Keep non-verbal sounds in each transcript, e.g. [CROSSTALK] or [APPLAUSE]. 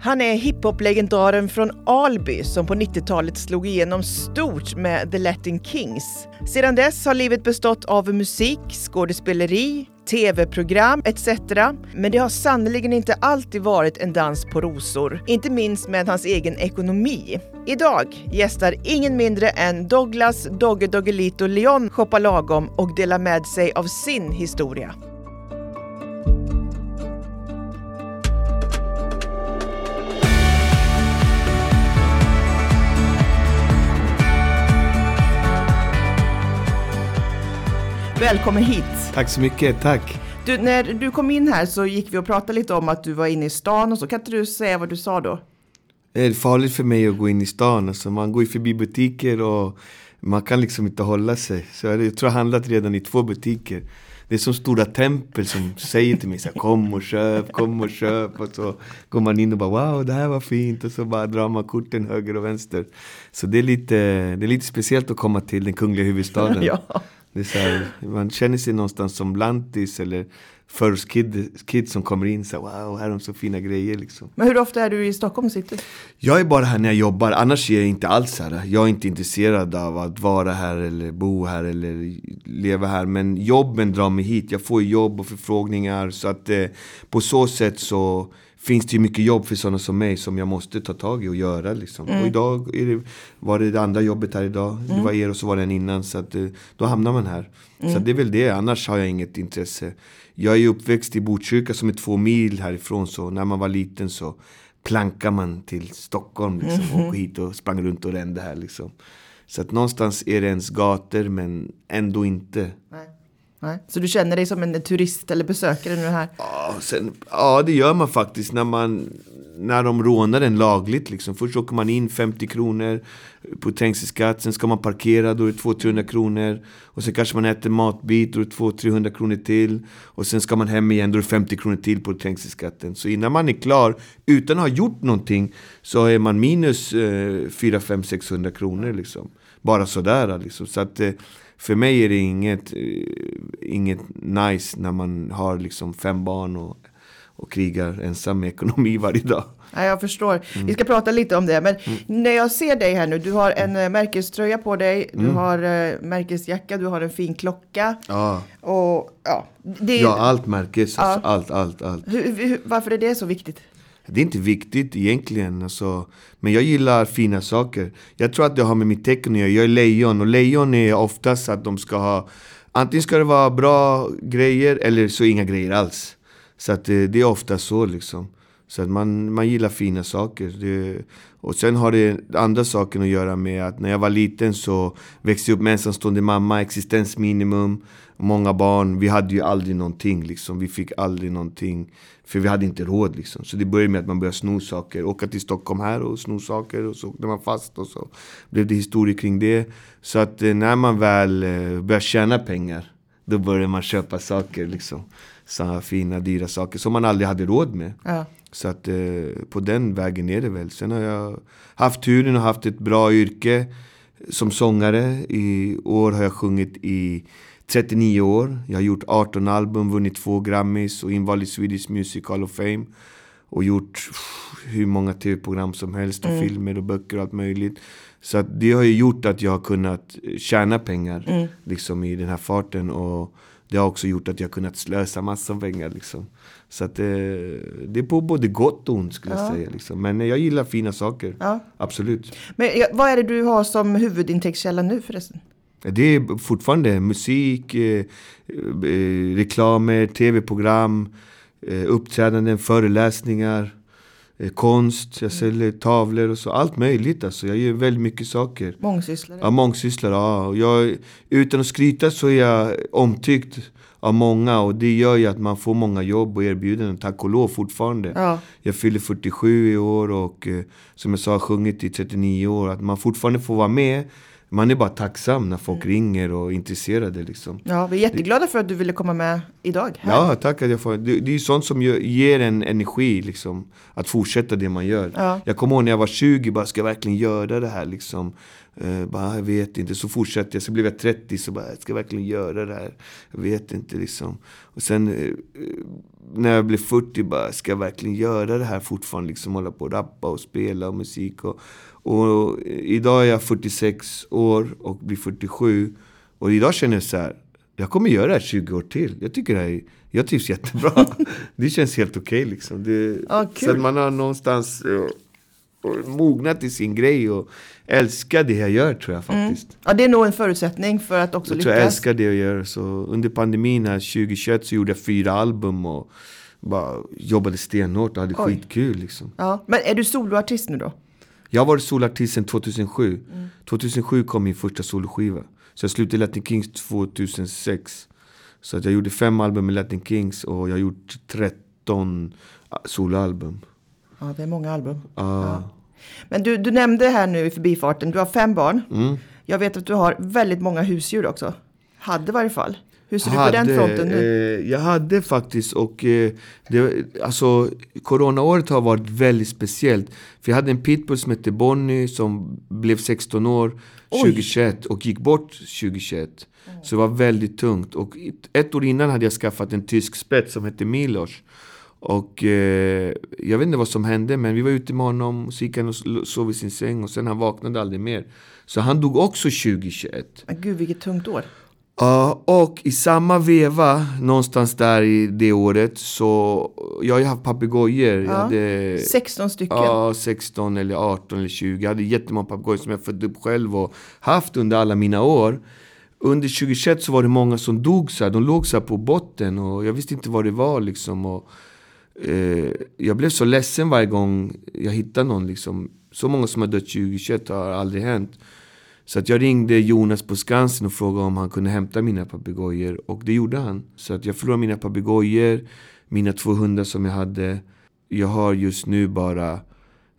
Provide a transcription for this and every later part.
Han är hiphop-legendaren från Alby som på 90-talet slog igenom stort med The Latin Kings. Sedan dess har livet bestått av musik, skådespeleri, tv-program etc. Men det har sannerligen inte alltid varit en dans på rosor. Inte minst med hans egen ekonomi. Idag gästar ingen mindre än Douglas Dogge Doggelito Leon Shoppa Lagom och delar med sig av sin historia. Välkommen hit! Tack så mycket, tack! Du, när du kom in här så gick vi och pratade lite om att du var inne i stan och så. Kan inte du säga vad du sa då? Det är farligt för mig att gå in i stan. Alltså man går ju förbi butiker och man kan liksom inte hålla sig. Så jag tror jag har handlat redan i två butiker. Det är som stora tempel som säger till mig så här, kom och köp, kom och köp. Och så går man in och bara wow, det här var fint. Och så bara drar man korten höger och vänster. Så det är lite, det är lite speciellt att komma till den kungliga huvudstaden. [LAUGHS] ja. Det är så här, man känner sig någonstans som lantis eller first kid, kid som kommer in så här, wow, här har de så fina grejer liksom. Men hur ofta är du i Stockholm city? Jag är bara här när jag jobbar, annars är jag inte alls här. Jag är inte intresserad av att vara här eller bo här eller leva här. Men jobben drar mig hit. Jag får jobb och förfrågningar så att eh, på så sätt så finns det ju mycket jobb för sådana som mig som jag måste ta tag i och göra. Liksom. Mm. Och idag det, var det det andra jobbet här idag. Mm. Det var er och så var det en innan. Så att, eh, då hamnar man här. Mm. Så det är väl det. Annars har jag inget intresse. Jag är uppväxt i Botkyrka som är två mil härifrån. Så när man var liten så plankar man till Stockholm. Liksom, mm. Och hit och sprang runt och rände här. Liksom. Så att någonstans är det ens gator men ändå inte. Nej. Nej. Så du känner dig som en turist eller besökare nu här? Ja, sen, ja det gör man faktiskt när, man, när de rånar en lagligt. Liksom. Först åker man in 50 kronor på trängselskatt, sen ska man parkera, då är det 200-300 kronor. Och sen kanske man äter matbit, då är det 200-300 kronor till. Och sen ska man hem igen, då är det 50 kronor till på trängselskatten. Så innan man är klar, utan att ha gjort någonting, så är man minus eh, 4 5 600 kronor. Liksom. Bara sådär liksom. Så att, eh, för mig är det inget, eh, inget nice när man har liksom fem barn och, och krigar ensam med ekonomi varje dag. Ja, jag förstår. Mm. Vi ska prata lite om det. Men mm. när jag ser dig här nu, du har en mm. märkeströja på dig, du mm. har uh, märkesjacka, du har en fin klocka. Ja, och, ja, det, ja allt märkes, ja. Allt, allt, allt. Hur, hur, varför är det så viktigt? Det är inte viktigt egentligen. Alltså. Men jag gillar fina saker. Jag tror att det har med mitt tecken att göra. Jag är lejon och lejon är oftast att de ska ha... Antingen ska det vara bra grejer eller så inga grejer alls. Så att det, det är ofta så liksom. Så att man, man gillar fina saker. Det, och sen har det andra saker att göra med att när jag var liten så växte jag upp med ensamstående mamma, existensminimum, många barn. Vi hade ju aldrig någonting liksom. Vi fick aldrig någonting. För vi hade inte råd liksom. Så det började med att man började sno saker. Åka till Stockholm här och sno saker. Och så åkte man fast och så blev det historia kring det. Så att eh, när man väl eh, började tjäna pengar. Då började man köpa saker liksom. Så fina, dyra saker som man aldrig hade råd med. Ja. Så att eh, på den vägen är det väl. Sen har jag haft turen och haft ett bra yrke som sångare. I år har jag sjungit i 39 år. Jag har gjort 18 album, vunnit två Grammys och invald i Swedish Music Hall of Fame. Och gjort hur många tv-program som helst och mm. filmer och böcker och allt möjligt. Så att det har ju gjort att jag har kunnat tjäna pengar mm. liksom i den här farten. Och det har också gjort att jag har kunnat slösa massa pengar. Liksom. Så att det, det är på både gott och ont skulle ja. jag säga. Liksom. Men jag gillar fina saker. Ja. Absolut. Men vad är det du har som huvudintäktskälla nu förresten? Det är fortfarande musik, eh, eh, reklamer, tv-program, eh, uppträdanden, föreläsningar, eh, konst. Jag säljer tavlor och så. Allt möjligt alltså. Jag gör väldigt mycket saker. Mångsysslare? Ja, mångsysslare. Ja. Jag, utan att skryta så är jag omtyckt av många och det gör ju att man får många jobb och erbjudanden, tack och lov fortfarande. Ja. Jag fyller 47 i år och som jag sa, sjungit i 39 år. Att man fortfarande får vara med man är bara tacksam när folk mm. ringer och är intresserade. Liksom. Ja, vi är jätteglada för att du ville komma med idag. Här. Ja, tack att jag får. Det, det är sånt som ger en energi, liksom, att fortsätta det man gör. Ja. Jag kommer ihåg när jag var 20, bara ska jag verkligen göra det här? Liksom. Uh, bara, jag vet inte. Så fortsatte jag. Så blev jag 30 så bara, jag ska verkligen göra det här. Jag vet inte liksom. Och sen uh, när jag blev 40 bara, ska jag verkligen göra det här fortfarande? Liksom hålla på och rappa och spela och musik. Och, och idag är jag 46 år och blir 47. Och idag känner jag så här, jag kommer göra det här 20 år till. Jag tycker det här, jag trivs jättebra. [LAUGHS] det känns helt okej okay, liksom. Det, ah, så man har någonstans uh, mognat i sin grej och älskar det jag gör tror jag mm. faktiskt. Mm. Ja, det är nog en förutsättning för att också jag lyckas. Tror jag älskar det jag gör. Så under pandemin här 2021 så gjorde jag fyra album och bara jobbade stenhårt och hade Oj. skitkul liksom. Ja. Men är du soloartist nu då? Jag har varit soloartist sedan 2007. Mm. 2007 kom min första soloskiva. Så jag slutade Latin Kings 2006. Så att jag gjorde fem album med Latin Kings och jag har gjort 13 soloalbum. Ja, det är många album. Uh. Ja. Men du, du nämnde här nu i förbifarten, du har fem barn. Mm. Jag vet att du har väldigt många husdjur också. Hade i varje fall. Hur ser hade, du på den fronten nu? Eh, jag hade faktiskt och eh, det, alltså, coronaåret har varit väldigt speciellt. För jag hade en pitbull som hette Bonnie som blev 16 år 2021 och gick bort 2021. Mm. Så det var väldigt tungt. Och ett år innan hade jag skaffat en tysk spets som hette Milos. Och eh, jag vet inte vad som hände men vi var ute med honom, så gick han och sov i sin säng och sen han vaknade aldrig mer. Så han dog också 2021. Men gud vilket tungt år. Ja, och i samma veva, någonstans där i det året, så... Jag har ju haft papegojor. Ja, 16 stycken? Ja, 16 eller 18 eller 20. Jag hade jättemånga papegojor som jag fött upp själv och haft under alla mina år. Under 2021 så var det många som dog så här. De låg så på botten och jag visste inte vad det var liksom. Och, eh, jag blev så ledsen varje gång jag hittade någon liksom. Så många som har dött 2021 har aldrig hänt. Så att jag ringde Jonas på Skansen och frågade om han kunde hämta mina papegojor. Och det gjorde han. Så att jag förlorade mina papegojor, mina två hundar som jag hade. Jag har just nu bara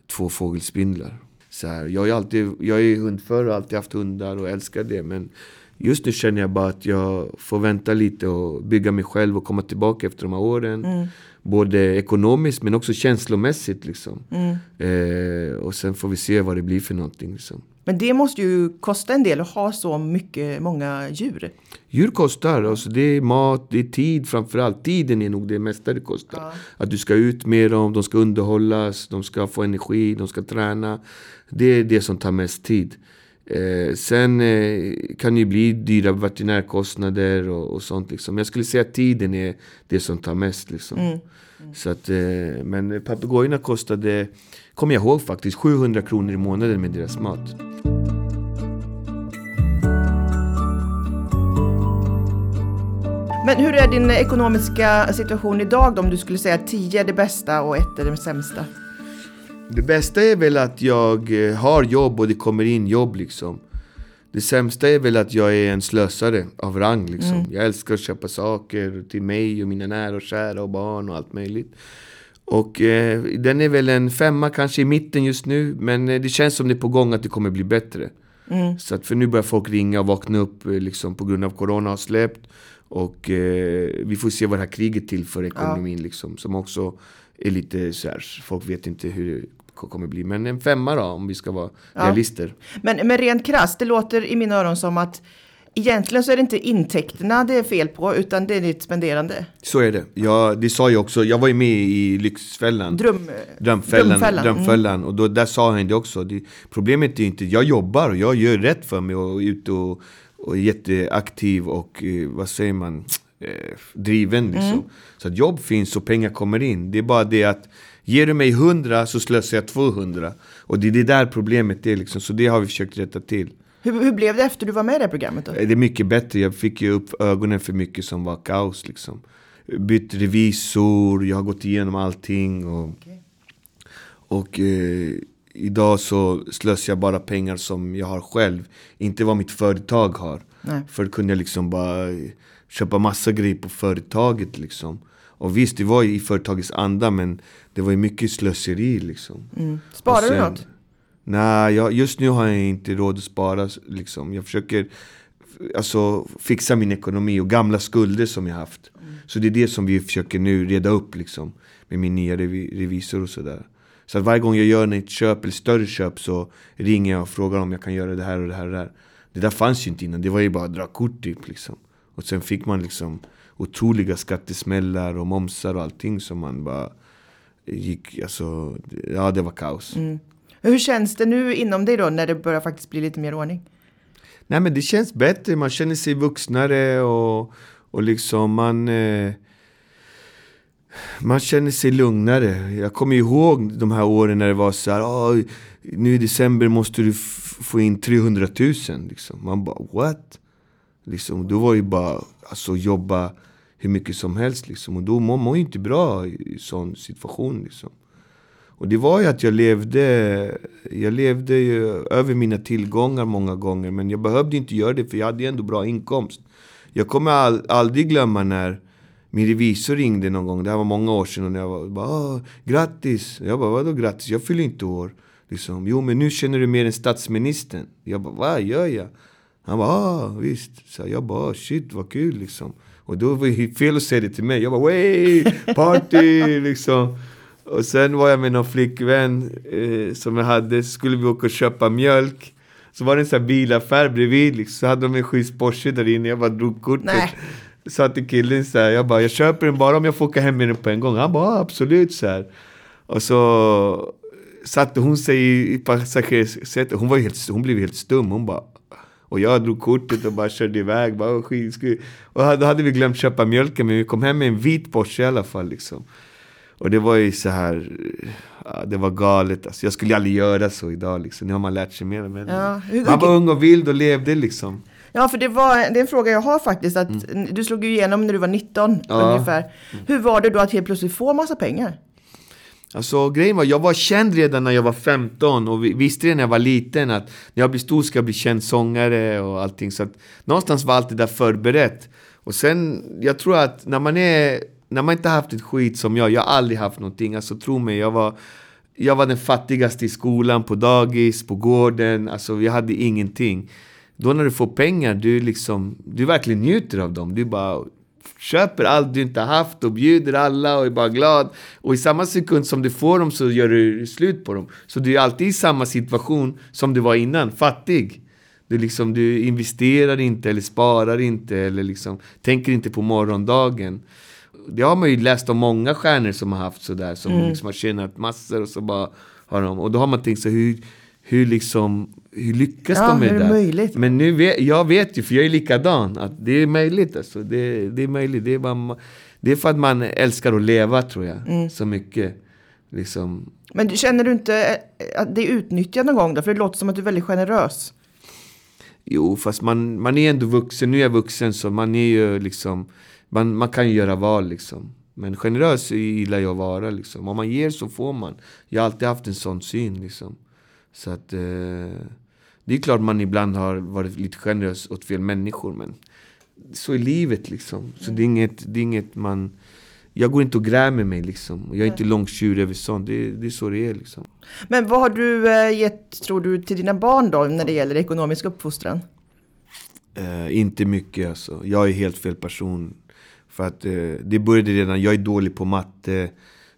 två fågelspindlar. Så här, jag, är alltid, jag är hundförare och har alltid haft hundar och älskar det. Men just nu känner jag bara att jag får vänta lite och bygga mig själv och komma tillbaka efter de här åren. Mm. Både ekonomiskt men också känslomässigt. Liksom. Mm. Eh, och sen får vi se vad det blir för någonting. Liksom. Men det måste ju kosta en del att ha så mycket, många djur. Djur kostar. Alltså det är mat, det är tid framförallt. Tiden är nog det mesta det kostar. Ja. Att du ska ut med dem, de ska underhållas, de ska få energi, de ska träna. Det är det som tar mest tid. Eh, sen eh, kan det ju bli dyra veterinärkostnader och, och sånt. Liksom. Jag skulle säga att tiden är det som tar mest. Liksom. Mm. Mm. Så att, eh, men papegojorna kostade, kommer jag ihåg faktiskt, 700 kronor i månaden med deras mat. Men hur är din ekonomiska situation idag då, om du skulle säga 10 är det bästa och 1 är det sämsta? Det bästa är väl att jag eh, har jobb och det kommer in jobb liksom. Det sämsta är väl att jag är en slösare av rang liksom. Mm. Jag älskar att köpa saker till mig och mina nära och kära och barn och allt möjligt. Och eh, den är väl en femma kanske i mitten just nu. Men eh, det känns som det är på gång att det kommer bli bättre. Mm. Så att, för nu börjar folk ringa och vakna upp eh, liksom, på grund av corona har släppt. Och eh, vi får se vad det här kriget till för ekonomin ja. liksom. Som också är lite så här, folk vet inte hur kommer bli. Men en femma då, om vi ska vara ja. realister. Men, men rent krasst, det låter i mina öron som att Egentligen så är det inte intäkterna det är fel på, utan det är ditt spenderande. Så är det. Jag, det sa jag också. Jag var ju med i Lyxfällan. Dröm, drömfällan. Drömfällan. drömfällan. Mm. Och då, där sa han det också. Det, problemet är inte, jag jobbar och jag gör rätt för mig och är ute och, och är jätteaktiv och, eh, vad säger man, eh, driven liksom. Mm. Så att jobb finns och pengar kommer in. Det är bara det att Ger du mig 100 så slösar jag 200. Och det är det där problemet är liksom, så det har vi försökt rätta till. Hur, hur blev det efter du var med i det programmet då? Det är mycket bättre, jag fick ju upp ögonen för mycket som var kaos liksom. Bytt revisor, jag har gått igenom allting och, okay. och eh, idag så slösar jag bara pengar som jag har själv. Inte vad mitt företag har. Nej. Förr kunde jag liksom bara köpa massa grejer på företaget liksom. Och visst, det var i företagets anda men det var ju mycket slöseri liksom. Mm. Sparar sen, du något? Nej, jag, just nu har jag inte råd att spara liksom. Jag försöker alltså, fixa min ekonomi och gamla skulder som jag haft. Mm. Så det är det som vi försöker nu reda upp liksom. Med min nya revi revisor och sådär. Så att varje gång jag gör ett köp eller större köp så ringer jag och frågar om jag kan göra det här och det här och det här. Det där fanns ju inte innan, det var ju bara att dra kort typ liksom. Och sen fick man liksom otroliga skattesmällar och momsar och allting som man bara gick, alltså, ja det var kaos. Mm. Hur känns det nu inom dig då när det börjar faktiskt bli lite mer ordning? Nej men det känns bättre, man känner sig vuxnare och, och liksom man eh, man känner sig lugnare. Jag kommer ihåg de här åren när det var så här, oh, nu i december måste du få in 300 000. Liksom. Man bara what? Liksom, då var ju bara alltså, jobba hur mycket som helst. Liksom. Och då mår man ju inte bra i sån situation. Liksom. Och det var ju att jag levde, jag levde ju över mina tillgångar många gånger. Men jag behövde inte göra det för jag hade ju ändå bra inkomst. Jag kommer all, aldrig glömma när min revisor ringde någon gång, det här var många år sedan, och jag var bara grattis. Jag bara vadå grattis? Jag fyller inte år. Liksom, jo men nu känner du mer än statsministern. Jag bara vad gör jag? Han bara ah, visst. Så jag bara shit vad kul liksom. Och då var det fel att säga det till mig. Jag bara way, party [LAUGHS] liksom. Och sen var jag med någon flickvän eh, som jag hade, så skulle vi åka och köpa mjölk. Så var det en sån här bilaffär bredvid, liksom. så hade de en schysst Porsche där inne, jag bara drog kortet. Nej. Sa till killen så här, jag bara, jag köper den bara om jag får åka hem med den på en gång. Han bara, absolut så här. Och så satte hon sig i passagerarsätet, hon, hon blev helt stum. Hon bara, och jag drog kortet och bara körde iväg. Bara, och då hade vi glömt köpa mjölken, men vi kom hem med en vit Porsche i alla fall. Liksom. Och det var ju så här, det var galet. Alltså, jag skulle aldrig göra så idag. Liksom. Nu har man lärt sig mer. Men ja, man var ung och vild och levde liksom. Ja, för det, var, det är en fråga jag har faktiskt. Att mm. Du slog ju igenom när du var 19 ja. ungefär. Hur var det då att helt plötsligt få massa pengar? Alltså grejen var, jag var känd redan när jag var 15 och visste det när jag var liten att när jag blir stor ska jag bli känd sångare och allting. Så att någonstans var allt det där förberett. Och sen, jag tror att när man är, när man inte haft ett skit som jag, jag har aldrig haft någonting. Alltså tro mig, jag var, jag var den fattigaste i skolan, på dagis, på gården. Alltså jag hade ingenting. Då när du får pengar, du liksom, du verkligen njuter av dem. Du bara köper allt du inte haft och bjuder alla och är bara glad. Och i samma sekund som du får dem så gör du slut på dem. Så du är alltid i samma situation som du var innan, fattig. Du, liksom, du investerar inte eller sparar inte eller liksom, tänker inte på morgondagen. Det har man ju läst om många stjärnor som har haft sådär, som mm. liksom har tjänat massor och så bara har de... Och då har man tänkt sig hur, hur liksom hur lyckas ja, de med det? Möjligt? Men nu vet, jag vet ju, för jag är likadan, att det är möjligt. Alltså. Det, det är möjligt. Det är, bara, det är för att man älskar att leva, tror jag, mm. så mycket. Liksom. Men känner du inte eh, att det är utnyttjat någon gång då? För det låter som att du är väldigt generös. Jo, fast man, man är ändå vuxen. Nu är jag vuxen, så man är ju liksom... Man, man kan ju göra val liksom. Men generös gillar jag att vara liksom. Om man ger så får man. Jag har alltid haft en sån syn liksom. Så att... Eh, det är klart man ibland har varit lite generös åt fel människor, men så är livet liksom. Så det är inget, det är inget man... Jag går inte och grämer mig liksom. Jag är inte långtjur över sånt. Det, det är så det är liksom. Men vad har du eh, gett, tror du, till dina barn då när det gäller ekonomisk uppfostran? Uh, inte mycket alltså. Jag är helt fel person. För att uh, det började redan, jag är dålig på matte.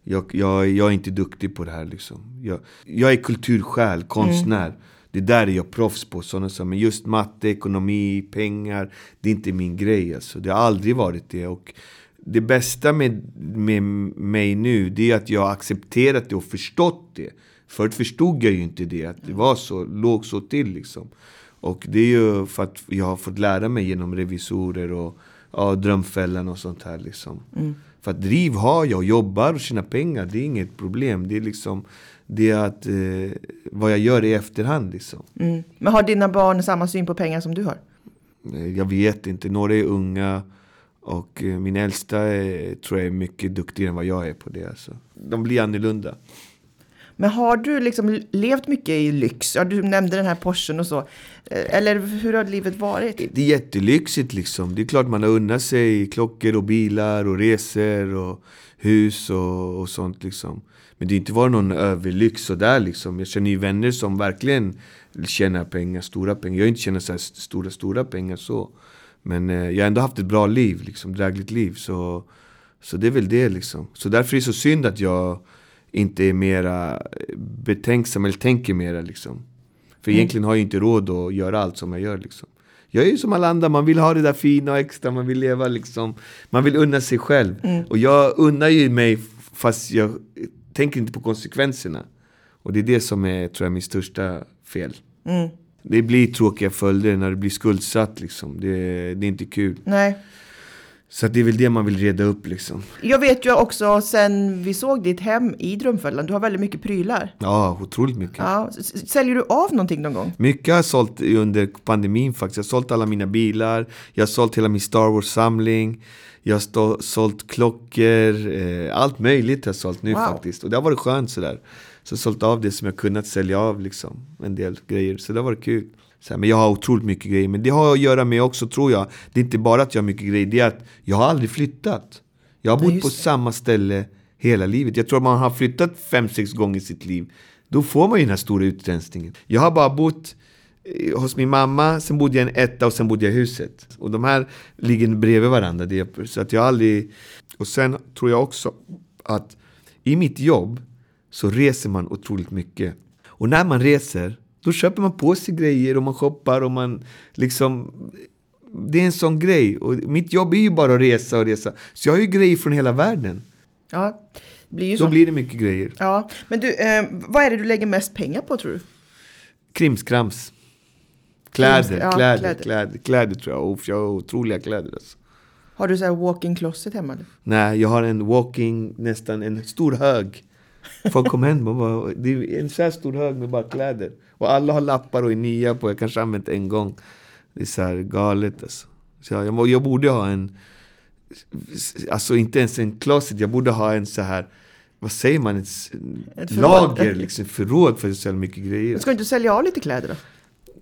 Jag, jag, jag är inte duktig på det här liksom. Jag, jag är kultursjäl, konstnär. Mm. Det där är jag proffs på. Sådana som, men just matte, ekonomi, pengar. Det är inte min grej alltså. Det har aldrig varit det. Och det bästa med, med mig nu, det är att jag har accepterat det och förstått det. Förut förstod jag ju inte det, att det var så, låg så till liksom. Och det är ju för att jag har fått lära mig genom revisorer och ja, Drömfällan och sånt här liksom. Mm. För att driv har jag och jobbar och tjänar pengar, det är inget problem. Det är liksom det är att, eh, vad jag gör i efterhand. Liksom. Mm. Men har dina barn samma syn på pengar som du har? Jag vet inte. Några är unga. Och eh, min äldsta är, tror jag är mycket duktigare än vad jag är på det. Alltså. De blir annorlunda. Men har du liksom levt mycket i lyx? Ja, du nämnde den här Porschen och så. Eh, eller hur har livet varit? Det är jättelyxigt liksom. Det är klart man har unnat sig klockor och bilar och resor och hus och, och sånt liksom. Men det har inte varit någon överlyx sådär liksom. Jag känner ju vänner som verkligen tjänar pengar, stora pengar. Jag har inte tjänat så stora, stora pengar så. Men eh, jag har ändå haft ett bra liv, liksom, drägligt liv. Så, så det är väl det liksom. Så därför är det så synd att jag inte är mera betänksam eller tänker mera liksom. För Mm. egentligen har jag inte råd att göra allt som jag gör liksom. Jag är ju som alla andra, man vill ha det där fina och extra, man vill leva liksom. Man vill unna sig själv. Mm. Och jag unnar ju mig fast jag tänker inte på konsekvenserna. Och det är det som är, tror jag, min största fel. Mm. Det blir tråkiga följder när du blir skuldsatt liksom. Det, det är inte kul. Nej. Så det är väl det man vill reda upp liksom. Jag vet ju också sen vi såg ditt hem i Drömfällan, du har väldigt mycket prylar. Ja, otroligt mycket. Ja. Säljer du av någonting någon gång? Mycket har jag sålt under pandemin faktiskt. Jag har sålt alla mina bilar, jag har sålt hela min Star Wars-samling, jag har sålt klockor, eh, allt möjligt har jag sålt nu Wow. faktiskt. Och det har varit skönt sådär. Så jag har sålt av det som jag kunnat sälja av liksom, en del grejer. Så det har varit kul. Så här, men jag har otroligt mycket grejer. Men det har att göra med också, tror jag, det är inte bara att jag har mycket grejer, det är att jag har aldrig flyttat. Jag har bott just på det. samma ställe hela livet. Jag tror att man har flyttat fem, sex gånger i sitt liv. Då får man ju den här stora utrensningen. Jag har bara bott eh, hos min mamma, sen bodde jag i en etta och sen bodde jag i huset. Och de här ligger bredvid varandra. Det så att jag aldrig... Och sen tror jag också att i mitt jobb så reser man otroligt mycket. Och när man reser, då köper man på sig grejer och man shoppar och man liksom... Det är en sån grej. Och mitt jobb är ju bara att resa och resa. Så jag har ju grejer från hela världen. Ja, det blir ju Då så. blir det mycket grejer. Ja, men du, eh, vad är det du lägger mest pengar på tror du? Krimskrams. Kläder, Krimskra- ja, kläder, kläder. kläder, kläder, tror jag. Uff, jag har otroliga kläder alltså. Har du så här walk-in closet hemma? eller? Nej, jag har en walking, nästan en stor hög. Folk kommer hem och bara, det är en så här stor hög med bara kläder. Och alla har lappar och är nya på, jag kanske använt en gång. Det är så här galet alltså. Så jag, jag, borde ha en, alltså inte ens en closet, jag borde ha en så här vad säger man? Ett, Ett lager, liksom, förråd för att sälja mycket grejer. Ska du inte sälja av lite kläder då?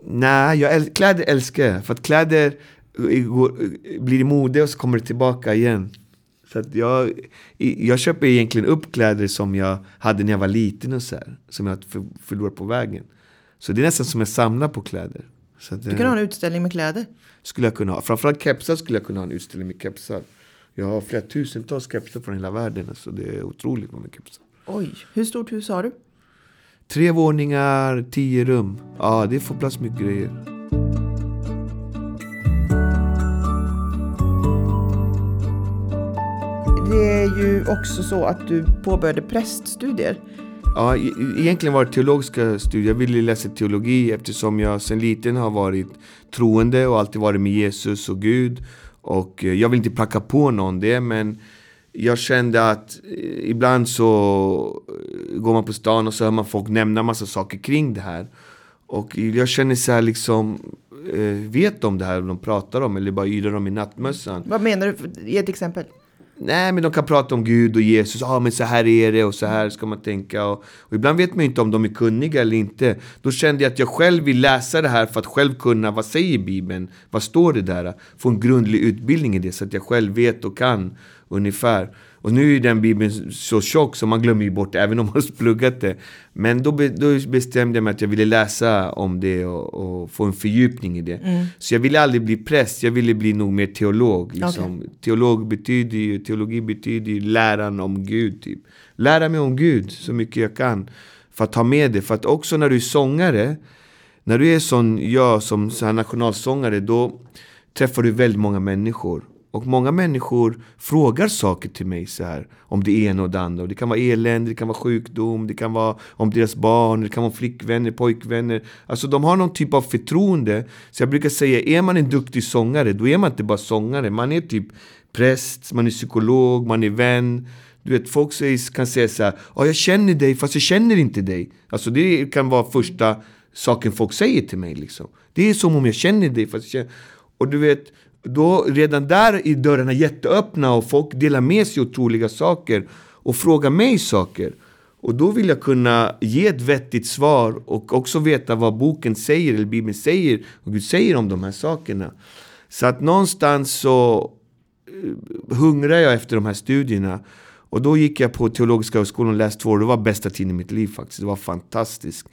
Nej, jag äl- kläder älskar jag. För att kläder eh, eh, blir i mode och så kommer det tillbaka igen. Så att jag, jag köper egentligen upp kläder som jag hade när jag var liten och så här, Som jag för, förlorat på vägen. Så det är nästan som jag samlar på kläder. Så att, Du eh, kan ha en utställning med kläder. skulle jag kunna ha. Framförallt kepsar skulle jag kunna ha en utställning med kepsar. Jag har flera tusentals kepsar från hela världen. Alltså det är otroligt många kepsar. Oj, hur stort hus har du? Tre våningar, tio rum. Ja, det får plats mycket grejer. Ju också så att du påbörjade präststudier. Ja, e- egentligen var det teologiska studier. Jag ville läsa teologi eftersom jag sedan liten har varit troende och alltid varit med Jesus och Gud. Och eh, jag vill inte pracka på någon det, men jag kände att eh, ibland så eh, går man på stan och så hör man folk nämna massa saker kring det här. Och jag känner så här liksom, vet de det här de pratar om eller bara yrar de i nattmössan? Vad menar du? Ge ett exempel. Nej, men de kan prata om Gud och Jesus. Ja, ah, men så här är det och så här ska man tänka. Och, och ibland vet man ju inte om de är kunniga eller inte. Då kände jag att jag själv vill läsa det här för att själv kunna, vad säger Bibeln? Vad står det där? Få en grundlig utbildning i det så att jag själv vet och kan ungefär. Och nu är den Bibeln så tjock så man glömmer ju bort det, även om man har [LAUGHS] pluggat det. Men då, då bestämde jag mig att jag ville läsa om det och, och få en fördjupning i det. Så jag ville aldrig bli präst, jag ville bli nog mer teolog. Liksom. Teolog betyder ju, teologi betyder ju läran om Gud. Typ. Lära mig om Gud så mycket jag kan. För att ta med det. För att också när du är sångare, när du är sån, jag som så här nationalsångare, då träffar du väldigt många människor. Och många människor frågar saker till mig så här om det ena och det andra. Och det kan vara elände, det kan vara sjukdom, det kan vara om deras barn, det kan vara flickvänner, pojkvänner. Alltså de har någon typ av förtroende. Så jag brukar säga, är man en duktig sångare, då är man inte bara sångare. Man är typ präst, man är psykolog, man är vän. Du vet, folk säger, kan säga så här, ja jag känner dig fast jag känner inte dig. Alltså det kan vara första saken folk säger till mig liksom. Det är som om jag känner dig fast jag känner... Och du vet, då redan där är dörrarna jätteöppna och folk delar med sig otroliga saker och frågar mig saker. Och då vill jag kunna ge ett vettigt svar och också veta vad boken säger eller Bibeln säger och Gud säger om de här sakerna. Så att någonstans så eh, hungrar jag efter de här studierna. Och då gick jag på Teologiska högskolan och läste två år. Det var bästa tiden i mitt liv faktiskt. Det var fantastiskt.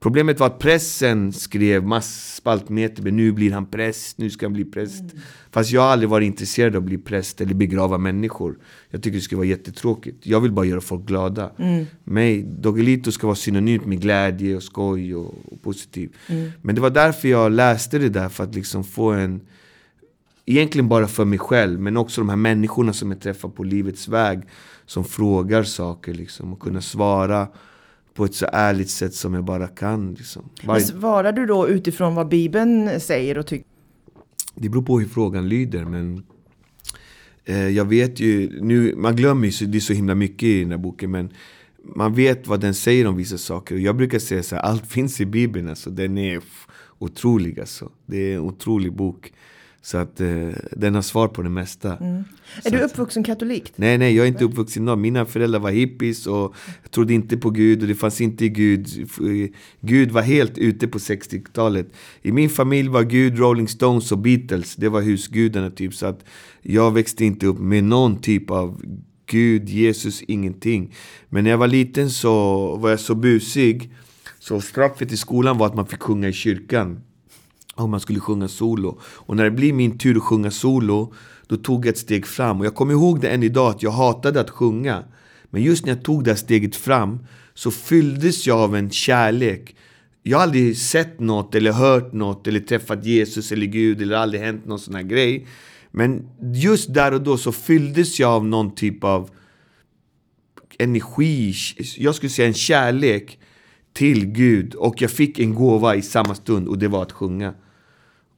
Problemet var att pressen skrev massspaltmeter, men nu blir han präst, nu ska han bli präst. Mm. Fast jag har aldrig varit intresserad av att bli präst eller begrava människor. Jag tycker det skulle vara jättetråkigt. Jag vill bara göra folk glada. Mm. Mig, Doggelito ska vara synonymt med glädje och skoj och, och positiv. Mm. Men det var därför jag läste det där, för att liksom få en... Egentligen bara för mig själv, men också de här människorna som jag träffar på livets väg. Som frågar saker liksom, och kunna svara på ett så ärligt sätt som jag bara kan. Liksom. Bara... Svarar du då utifrån vad Bibeln säger och tycker? Det beror på hur frågan lyder. Men eh, jag vet ju, nu, man glömmer ju, det är så himla mycket i den här boken. Men man vet vad den säger om vissa saker. Och jag brukar säga så här, allt [LAUGHS] finns i Bibeln. Alltså, den är otrolig alltså. Det är en otrolig bok. Så att eh, den har svar på det mesta. Mm. Är du uppvuxen katolik? Nej, nej, jag är inte uppvuxen någon. Mina föräldrar var hippies och trodde inte på Gud och det fanns inte Gud. Gud var helt ute på 60-talet. I min familj var Gud Rolling Stones och Beatles. Det var husgudarna typ. Så att jag växte inte upp med någon typ av Gud, Jesus, ingenting. Men när jag var liten så var jag så busig. Så straffet i skolan var att man fick sjunga i kyrkan om man skulle sjunga solo. Och när det blir min tur att sjunga solo, då tog jag ett steg fram. Och jag kommer ihåg det än idag, att jag hatade att sjunga. Men just när jag tog det här steget fram, så fylldes jag av en kärlek. Jag har aldrig sett något, eller hört något, eller träffat Jesus eller Gud, eller aldrig hänt någon sån här grej. Men just där och då så fylldes jag av någon typ av energi, jag skulle säga en kärlek till Gud. Och jag fick en gåva i samma stund, och det var att sjunga.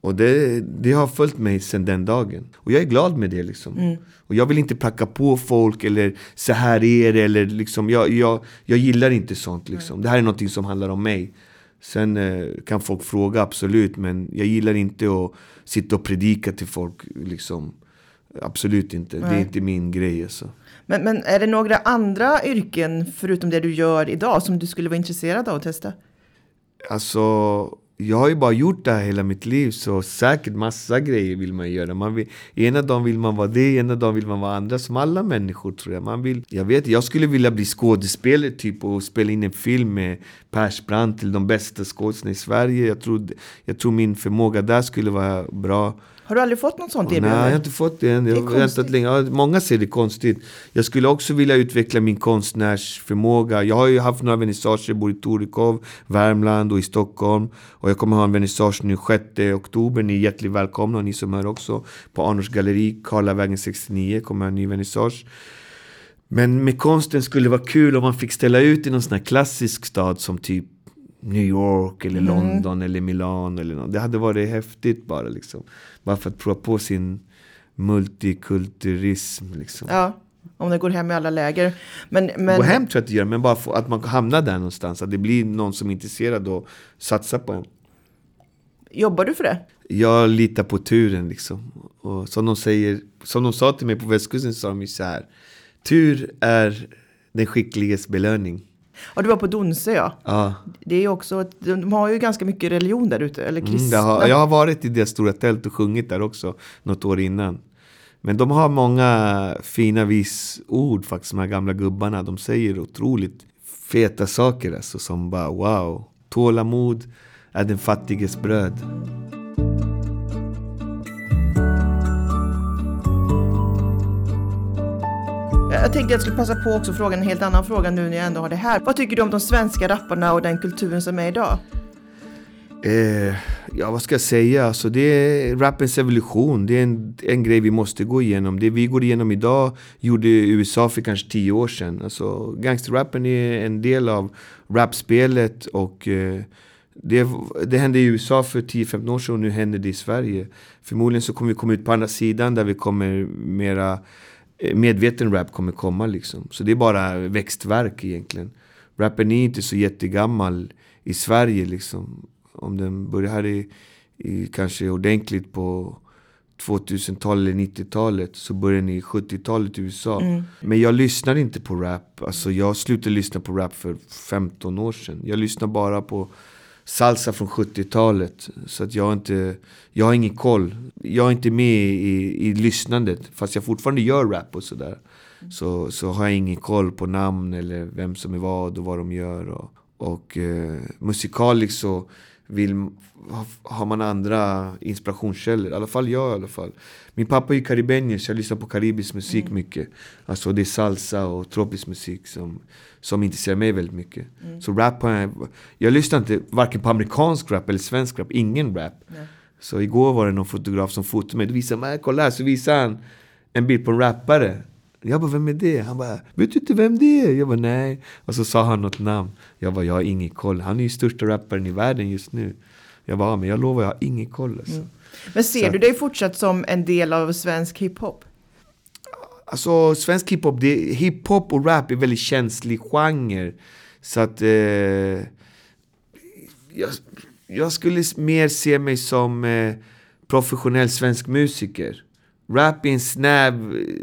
Och det, det har följt mig sedan den dagen. Och jag är glad med det. Liksom. Mm. Och jag vill inte pracka på folk eller så här är det. Eller liksom, jag, jag, jag gillar inte sånt. Liksom. Mm. Det här är något som handlar om mig. Sen eh, kan folk fråga, absolut. Men jag gillar inte att sitta och predika till folk. Liksom. Absolut inte. Nej. Det är inte min grej. Alltså. Men, men är det några andra yrken, förutom det du gör idag, som du skulle vara intresserad av att testa? Alltså jag har ju bara gjort det här hela mitt liv, så säkert massa grejer vill man göra. Man vill, ena dagen vill man vara det, ena dagen vill man vara andra. Som alla människor tror jag. Man vill, jag vet, jag skulle vilja bli skådespelare typ och spela in en film med Persbrandt till de bästa skådespelarna i Sverige. Jag tror, jag tror min förmåga där skulle vara bra. Har du aldrig fått något sånt erbjudande? Nej, jag har inte fått det än. Jag har väntat länge. Många ser det konstigt. Jag skulle också vilja utveckla min konstnärsförmåga. Jag har ju haft några vernissager, både i Torekov, Värmland och i Stockholm. Och jag kommer ha en vernissage nu 6 oktober. Ni är hjärtligt välkomna, ni som är också. På Arnors galleri, Karlavägen 69, kommer en ny vernissage. Men med konsten skulle det vara kul om man fick ställa ut i någon sån här klassisk stad som typ New York eller mm. London eller Milan eller något. Det hade varit häftigt bara liksom. Bara för att prova på sin multikulturism liksom. Ja, om det går hem i alla läger. Men, men... Gå hem tror jag att det gör, men bara för att man hamnar där någonstans. Att det blir någon som är intresserad och satsar på en. Jobbar du för det? Jag litar på turen liksom. Och som de säger, som de sa till mig på västkusten sa de ju så här. Tur är den skickliges belöning. Ja, du var på Donsö ja. ja. Det är också, de har ju ganska mycket religion där ute, eller kristna. Mm, har, jag har varit i det stora tält och sjungit där också, något år innan. Men de har många fina visord faktiskt, de här gamla gubbarna. De säger otroligt feta saker alltså, som bara wow. Tålamod är den fattiges bröd. Jag tänkte att jag skulle passa på också fråga en helt annan fråga nu när jag ändå har det här. Vad tycker du om de svenska rapparna och den kulturen som är idag? Eh, ja, vad ska jag säga? Alltså, det är rappens evolution. Det är en, en grej vi måste gå igenom. Det vi går igenom idag gjorde USA för kanske tio år sedan. Alltså, gangsterrappen är en del av rapspelet och eh, det, det hände i USA för 10-15 år sedan och nu händer det i Sverige. Förmodligen så kommer vi komma ut på andra sidan där vi kommer mera medveten rap kommer komma liksom. Så det är bara växtverk egentligen. Rappen är inte så jättegammal i Sverige liksom. Om den börjar här i, i kanske ordentligt på 2000-talet eller 90-talet så började den i 70-talet i USA. Mm. Men jag lyssnar inte på rap. Alltså jag slutade lyssna på rap för 15 år sedan. Jag lyssnar bara på salsa från 70-talet. Så att jag inte, jag har ingen koll. Jag är inte med i, i lyssnandet. Fast jag fortfarande gör rap och sådär. Så, så har jag ingen koll på namn eller vem som är vad och vad de gör. Och, Och eh, musikaliskt så vill, har man andra inspirationskällor. I alla fall jag i alla fall. Min pappa är ju karibenier så jag lyssnar på karibisk musik mm. mycket. Alltså det är salsa och tropisk musik som, som intresserar mig väldigt mycket. Mm. Så rap har jag, jag lyssnar inte varken på amerikansk rap eller svensk rap, ingen rap. Nej. Så igår var det någon fotograf som fotade mig, då visade mig, kolla här, så visade han en bild på en rappare. Jag bara, vem är det? Han bara, vet du inte vem det är? Jag bara, nej. Och så sa han något namn. Jag bara, jag har ingen koll. Han är ju största rapparen i världen just nu. Jag bara, men jag lovar, jag har ingen koll. Alltså. Mm. Men ser så. du dig fortsatt som en del av svensk hiphop? Alltså, svensk hiphop, hiphop och rap är väldigt känslig genre. Så att... Eh, jag, jag skulle mer se mig som eh, professionell svensk musiker. Rap är en snäv,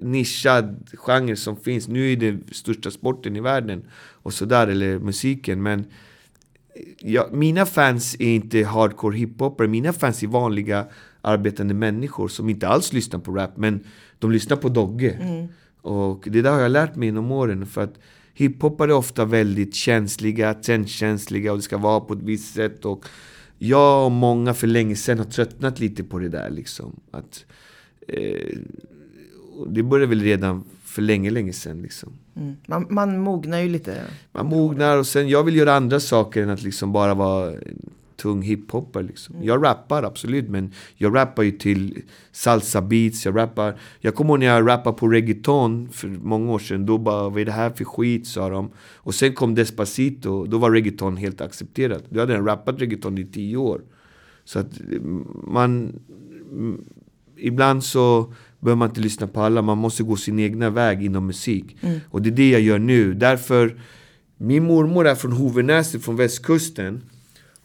nischad genre som finns. Nu är det största sporten i världen och sådär, eller musiken. Men eh, ja, mina fans är inte hardcore hiphopare. Mina fans är vanliga arbetande människor som inte alls lyssnar på rap, men de lyssnar på Dogge. Mm. Och det där har jag lärt mig genom åren. För att hiphopare är ofta väldigt känsliga, trendkänsliga och det ska vara på ett visst sätt. Och jag och många för länge sedan har tröttnat lite på det där. Liksom. Att, eh, det började väl redan för länge, länge sedan. Liksom. Mm. Man, man mognar ju lite. Man mognar och sen, jag vill göra andra saker än att liksom bara vara tung hiphopare. Liksom. Mm. Jag rappar absolut, men jag rappar ju till salsa beats. Jag rappar, jag kommer ihåg när jag rappade på reggaeton för många år sedan. Då bara, vad är det här för skit? sa de. Och sen kom Despacito, då var reggaeton helt accepterat. Då hade jag rappat reggaeton i tio år. Så att man... Ibland så behöver man inte lyssna på alla, man måste gå sin egna väg inom musik. Mm. Och det är det jag gör nu. Därför, min mormor är från Hovenäset, från västkusten.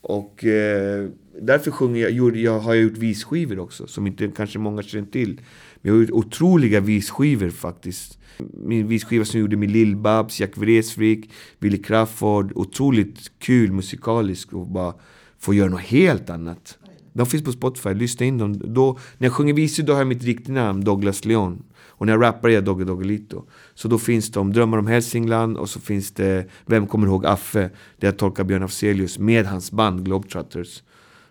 Och eh, därför sjunger jag, jag, har jag gjort visskivor också, som inte kanske många känner till. Men jag har gjort otroliga visskivor faktiskt. Min visskiva som jag gjorde med Lill-Babs, Jack Vreeswijk, Willy Crawford. Otroligt kul musikaliskt och bara få göra något helt annat. De finns på Spotify, lyssna in dem. Då, när jag sjunger visor då har jag mitt riktiga namn, Douglas Leon. Och när jag rappar är jag Dogge Doggelito. Så då finns de Drömmar om Hälsingland och så finns det Vem kommer ihåg Affe? Där jag tolkar Björn Afzelius med hans band Globetrotters.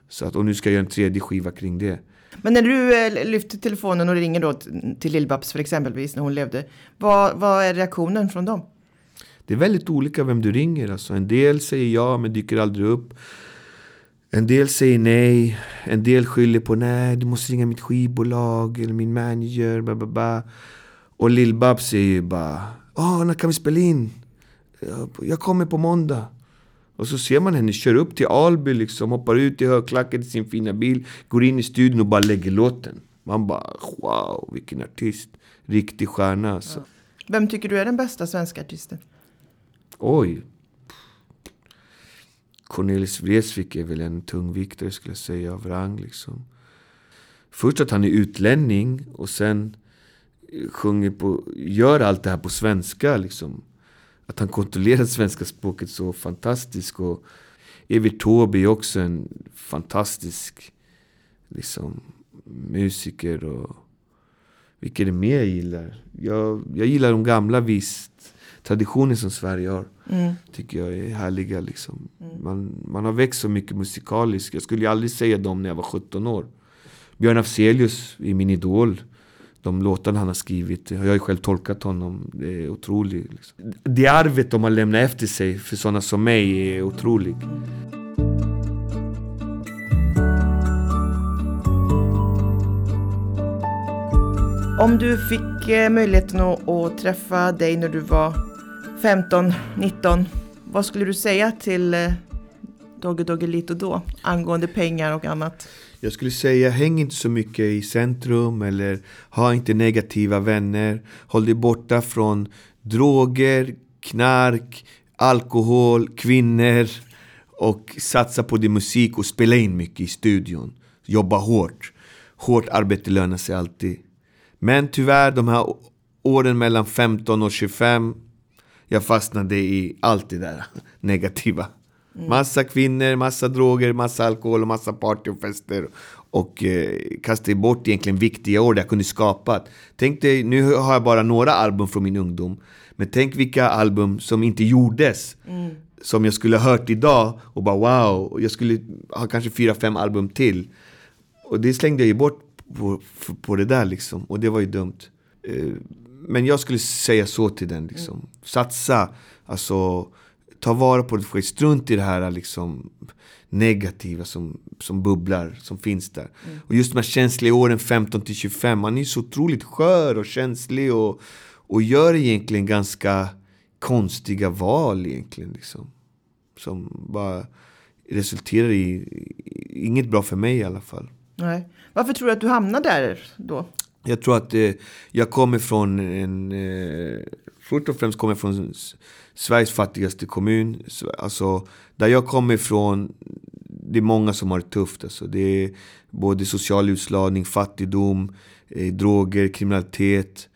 Så att, och nu ska jag göra en tredje skiva kring det. Men när du eh, lyfter telefonen och ringer då till Lill-Babs för exempelvis när hon levde. Vad, vad är reaktionen från dem? Det är väldigt olika vem du ringer. Alltså, en del säger ja men dyker aldrig upp. En del säger nej, en del skyller på nej, du måste ringa mitt skivbolag eller min manager. Bla, bla, bla. Och Lill-Babs säger ju bara Åh, när kan vi spela in? Jag kommer på måndag. Och så ser man henne köra upp till Alby, liksom, hoppar ut i högklackat i sin fina bil, går in i studion och bara lägger låten. Man bara wow, vilken artist. Riktig stjärna alltså. Vem tycker du är den bästa svenska artisten? Oj, Cornelis Vreeswijk är väl en tungviktare skulle jag säga av rang. Liksom. Först att han är utlänning och sen sjunger på, gör allt det här på svenska. Liksom. Att han kontrollerar svenska språket så fantastiskt. Och Evert Taube är också en fantastisk liksom, musiker. Och, vilka är det mer jag gillar? Jag, jag gillar de gamla visst traditioner som Sverige har. Mm. Tycker jag är härliga. Liksom. Man, man har växt så mycket musikaliskt. Jag skulle ju aldrig säga dem när jag var 17 år. Björn Afzelius är min idol. De låtarna han har skrivit, jag har ju själv tolkat honom. Det är otroligt. Liksom. Det arvet de har lämnat efter sig för sådana som mig är otroligt. Om du fick eh, möjligheten att träffa dig när du var 15, 19. Vad skulle du säga till eh, Dogge Dogge Doggelito då angående pengar och annat? Jag skulle säga häng inte så mycket i centrum eller ha inte negativa vänner. Håll dig borta från droger, knark, alkohol, kvinnor och satsa på din musik och spela in mycket i studion. Jobba hårt. Hårt arbete lönar sig alltid. Men tyvärr, de här åren mellan 15 och 25 jag fastnade i allt det där [LAUGHS] negativa. Mm. Massa kvinnor, massa droger, massa alkohol och massa party och fester. Och eh, kastade bort egentligen viktiga år där jag kunde skapa. Tänk dig, nu har jag bara några album från min ungdom. Men tänk vilka album som inte gjordes. Mm. som jag skulle ha hört idag och bara wow, jag skulle ha kanske fyra, fem album till. Och det slängde jag ju bort på, på det där liksom. Och det var ju dumt. Eh, men jag skulle säga så till den liksom. Satsa, alltså ta vara på det, strunt i det här liksom negativa som, som bubblar, som finns där. Mm. Och just de här känsliga åren 15 till 25, man är så otroligt skör och känslig och, och gör egentligen ganska konstiga val egentligen. Liksom. Som bara resulterar i, inget bra för mig i alla fall. Nej. Varför tror du att du hamnade där då? Jag tror att eh, jag kommer från en... Eh, först och främst kommer jag från Sveriges fattigaste kommun. Alltså, där jag kommer ifrån, det är många som har det tufft. Alltså. Det är både social utslagning, fattigdom, eh, droger, kriminalitet.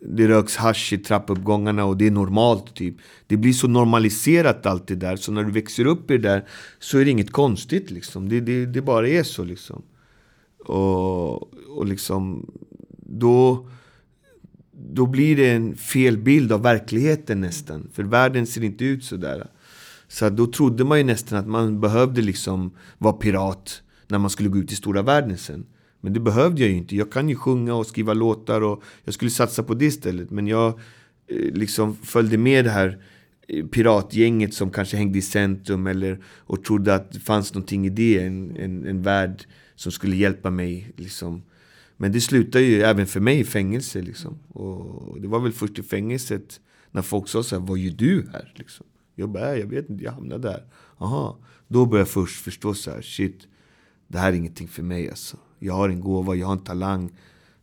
Det röks hash i trappuppgångarna och det är normalt. typ. Det blir så normaliserat allt det där. Så när du växer upp i det där så är det inget konstigt. Liksom. Det, det, det bara är så. liksom. Och, och liksom, då, då blir det en fel bild av verkligheten nästan. För världen ser inte ut sådär. Så då trodde man ju nästan att man behövde liksom vara pirat när man skulle gå ut i stora världen sen. Men det behövde jag ju inte. Jag kan ju sjunga och skriva låtar och jag skulle satsa på det istället. Men jag eh, liksom följde med det här eh, piratgänget som kanske hängde i centrum eller, och trodde att det fanns någonting i det. En, en, en värld som skulle hjälpa mig. Liksom. Men det slutade ju även för mig i fängelse. Liksom. Och det var väl först i fängelset när folk sa så här, vad gör du här? Liksom. Jag bara, jag vet inte, jag hamnade där. Aha. Då började jag först förstå så här, shit, det här är ingenting för mig alltså. Jag har en gåva, jag har en talang.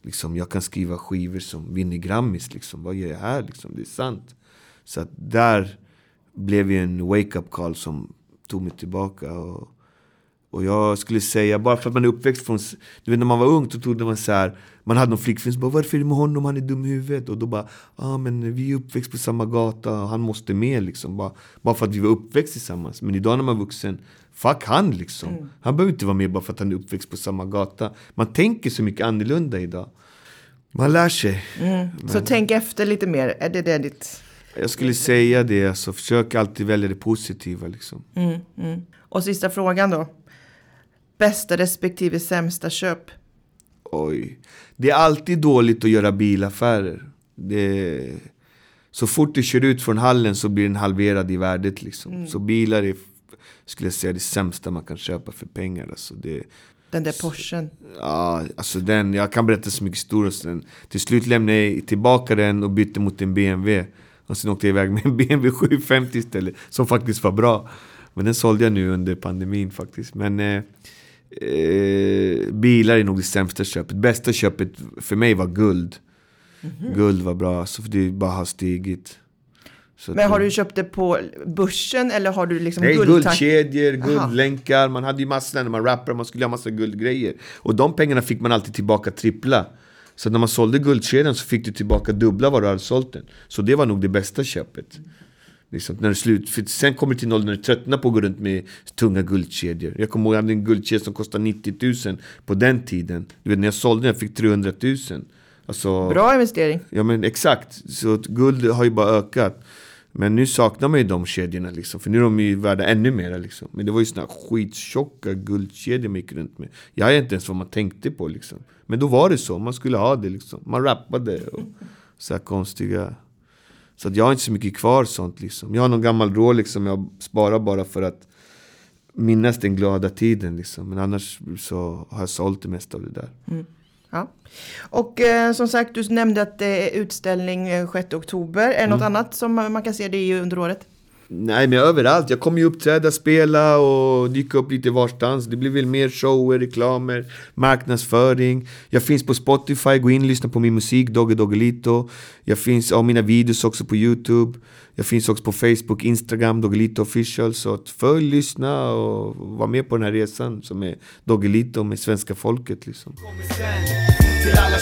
Liksom, jag kan skriva skivor som vinner Grammis. Liksom. Vad gör jag här? Liksom? Det är sant. Så att där blev ju en wake-up call som tog mig tillbaka. Och och jag skulle säga, bara för att man är uppväxt från... Du vet när man var ung så trodde man så här, Man hade någon flickvän som bara Varför är det med honom? Han är dum i huvudet. Och då bara, ah, men vi är uppväxt på samma gata, han måste med liksom. Bara, bara för att vi var uppväxt tillsammans. Men idag när man är vuxen, fuck han liksom. Mm. Han behöver inte vara med bara för att han är uppväxt på samma gata. Man tänker så mycket annorlunda idag. Man lär sig. Mm. Men... Så tänk efter lite mer, är det det ditt... Jag skulle säga det, alltså, försök alltid välja det positiva. Liksom. Mm, mm. Och sista frågan då. Bästa respektive sämsta köp? Oj. Det är alltid dåligt att göra bilaffärer. Det... Så fort du kör ut från hallen så blir den halverad i värdet. Liksom. Mm. Så bilar är, skulle jag säga, det sämsta man kan köpa för pengar. Alltså det, den där Porschen? Ja, alltså den, jag kan berätta så mycket historier. Till slut lämnade jag tillbaka den och bytte mot en BMW. Och sen åkte jag iväg med en BMW 750 istället, som faktiskt var bra. Men den sålde jag nu under pandemin faktiskt. Men eh, Eh, bilar är nog det sämsta köpet. Bästa köpet för mig var guld. Mm -hmm. Guld var bra, alltså, för det bara har stigit. Så Men har du köpt det på börsen eller har du liksom Nej, guldkedjor, guldlänkar. Man hade ju massor när man rappade, man skulle ha massa guldgrejer. Och de pengarna fick man alltid tillbaka trippla. Så när man sålde guldkedjan så fick du tillbaka dubbla vad du hade sålt den. Så det var nog det bästa köpet. Liksom, när slut, för sen kommer det till noll när du tröttnar på att gå runt med tunga guldkedjor. Jag kommer ihåg att jag hade en guldkedja som kostade 90 000 på den tiden. Du vet när jag sålde den jag fick 300 000. Alltså, Bra investering. Ja men exakt. Så guld har ju bara ökat. Men nu saknar man ju de kedjorna liksom. För nu är de ju värda ännu mer liksom. Men det var ju såna skittjocka guldkedjor man gick runt med. Jag vet inte ens vad man tänkte på liksom. Men då var det så. Man skulle ha det liksom. Man rappade och så konstiga så att jag har inte så mycket kvar sånt liksom. Jag har någon gammal Rolex som jag sparar bara för att minnas den glada tiden liksom. Men annars så har jag sålt det mesta av det där. Mm. Ja. Och eh, som sagt, du nämnde att det är utställning 6 eh, oktober. Är det mm. något annat som man kan se det under året? Nej men överallt. Jag kommer ju uppträda, spela och dyka upp lite varstans. Det blir väl mer shower, reklamer, marknadsföring. Jag finns på Spotify, gå in och lyssna på min musik, Dogge Doggelito. Jag finns av mina videos också på Youtube. Jag finns också på Facebook, Instagram, Doggelito official. Så följ, lyssna och var med på den här resan som är Doggelito med svenska folket liksom. Till alla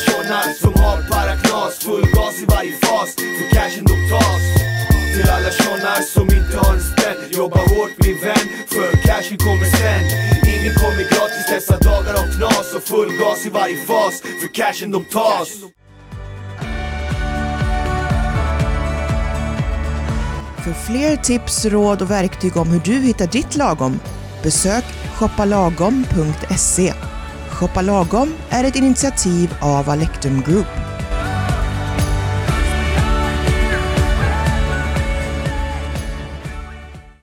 som har paraknas, full gas i varje fas, för cashen de tas Jobba hårt min vän, för cashen kommer sen Ingen kommer gratis dessa dagar av knas Och full gas i varje fas, för cashen de tas För fler tips, råd och verktyg om hur du hittar ditt lagom, besök shoppalagom.se. Shoppa Lagom är ett initiativ av Alectum Group.